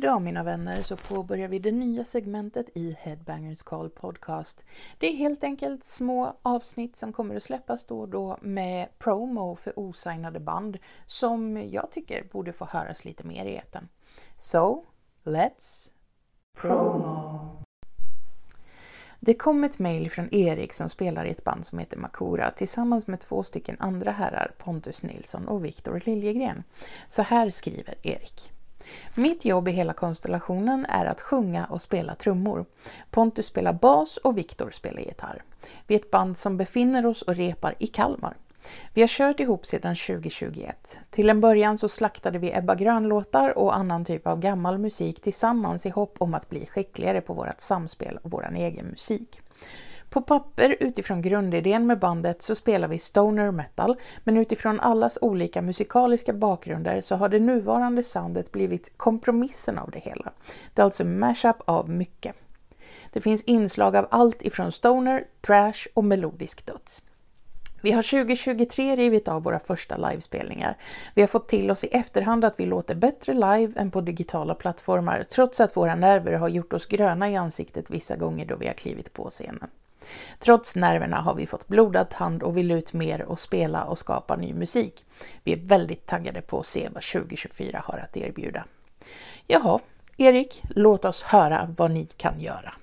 Idag mina vänner så påbörjar vi det nya segmentet i Headbangers Call Podcast. Det är helt enkelt små avsnitt som kommer att släppas då och då med promo för osignade band som jag tycker borde få höras lite mer i eten. So, let's promo! Det kom ett mejl från Erik som spelar i ett band som heter Makura tillsammans med två stycken andra herrar, Pontus Nilsson och Viktor Liljegren. Så här skriver Erik. Mitt jobb i hela konstellationen är att sjunga och spela trummor. Pontus spelar bas och Viktor spelar gitarr. Vi är ett band som befinner oss och repar i Kalmar. Vi har kört ihop sedan 2021. Till en början så slaktade vi Ebba Grön-låtar och annan typ av gammal musik tillsammans i hopp om att bli skickligare på vårt samspel och vår egen musik. På papper utifrån grundidén med bandet så spelar vi stoner metal, men utifrån allas olika musikaliska bakgrunder så har det nuvarande soundet blivit kompromissen av det hela. Det är alltså mashup av mycket. Det finns inslag av allt ifrån stoner, trash och melodisk döds. Vi har 2023 rivit av våra första livespelningar. Vi har fått till oss i efterhand att vi låter bättre live än på digitala plattformar, trots att våra nerver har gjort oss gröna i ansiktet vissa gånger då vi har klivit på scenen. Trots nerverna har vi fått blodad tand och vill ut mer och spela och skapa ny musik. Vi är väldigt taggade på att se vad 2024 har att erbjuda. Jaha, Erik, låt oss höra vad ni kan göra.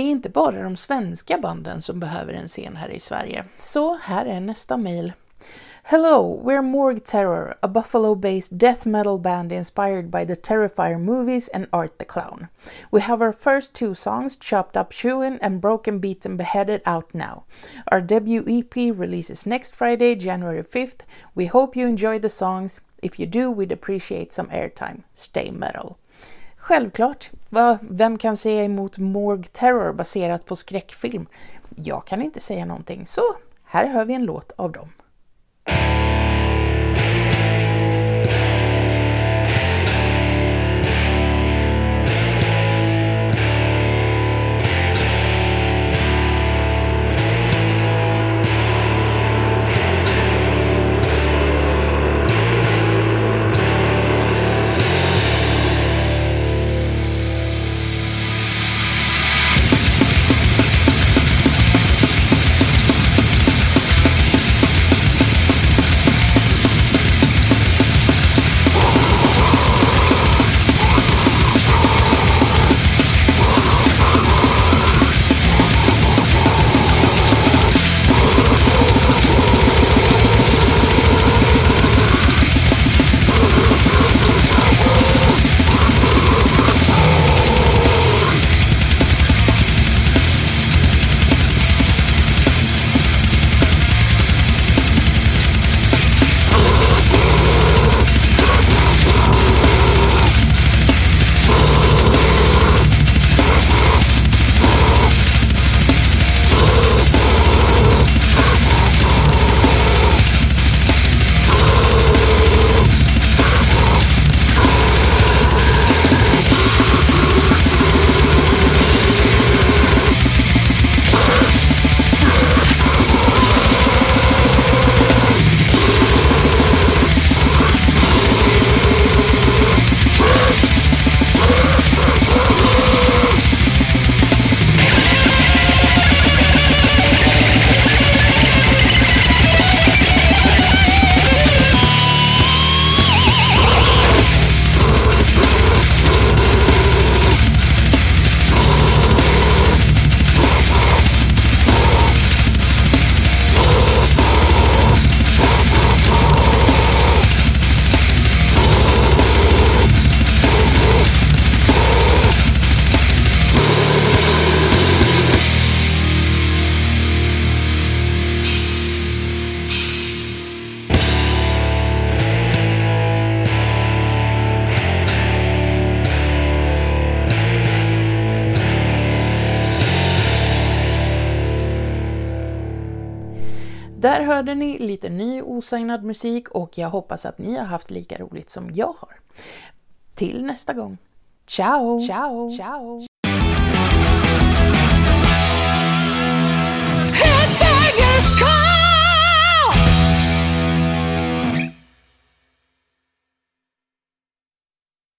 Det är inte bara de svenska banden som behöver en scen här i Sverige. Så här är nästa mail. Hello, we're Morgue Terror, a Buffalo-based death metal band inspired by the Terrifier movies and Art the Clown. We have our first two songs, Chopped Up Chewin' and Broken Beaten Beheaded, out now. Our debut EP releases next Friday, January 5th. We hope you enjoy the songs. If you do, we'd appreciate some airtime. Stay metal. Självklart. Vem kan säga emot Morg Terror baserat på skräckfilm? Jag kan inte säga någonting, så här hör vi en låt av dem. Där hörde ni lite ny osignad musik och jag hoppas att ni har haft lika roligt som jag har. Till nästa gång. Ciao! Ciao! Ciao!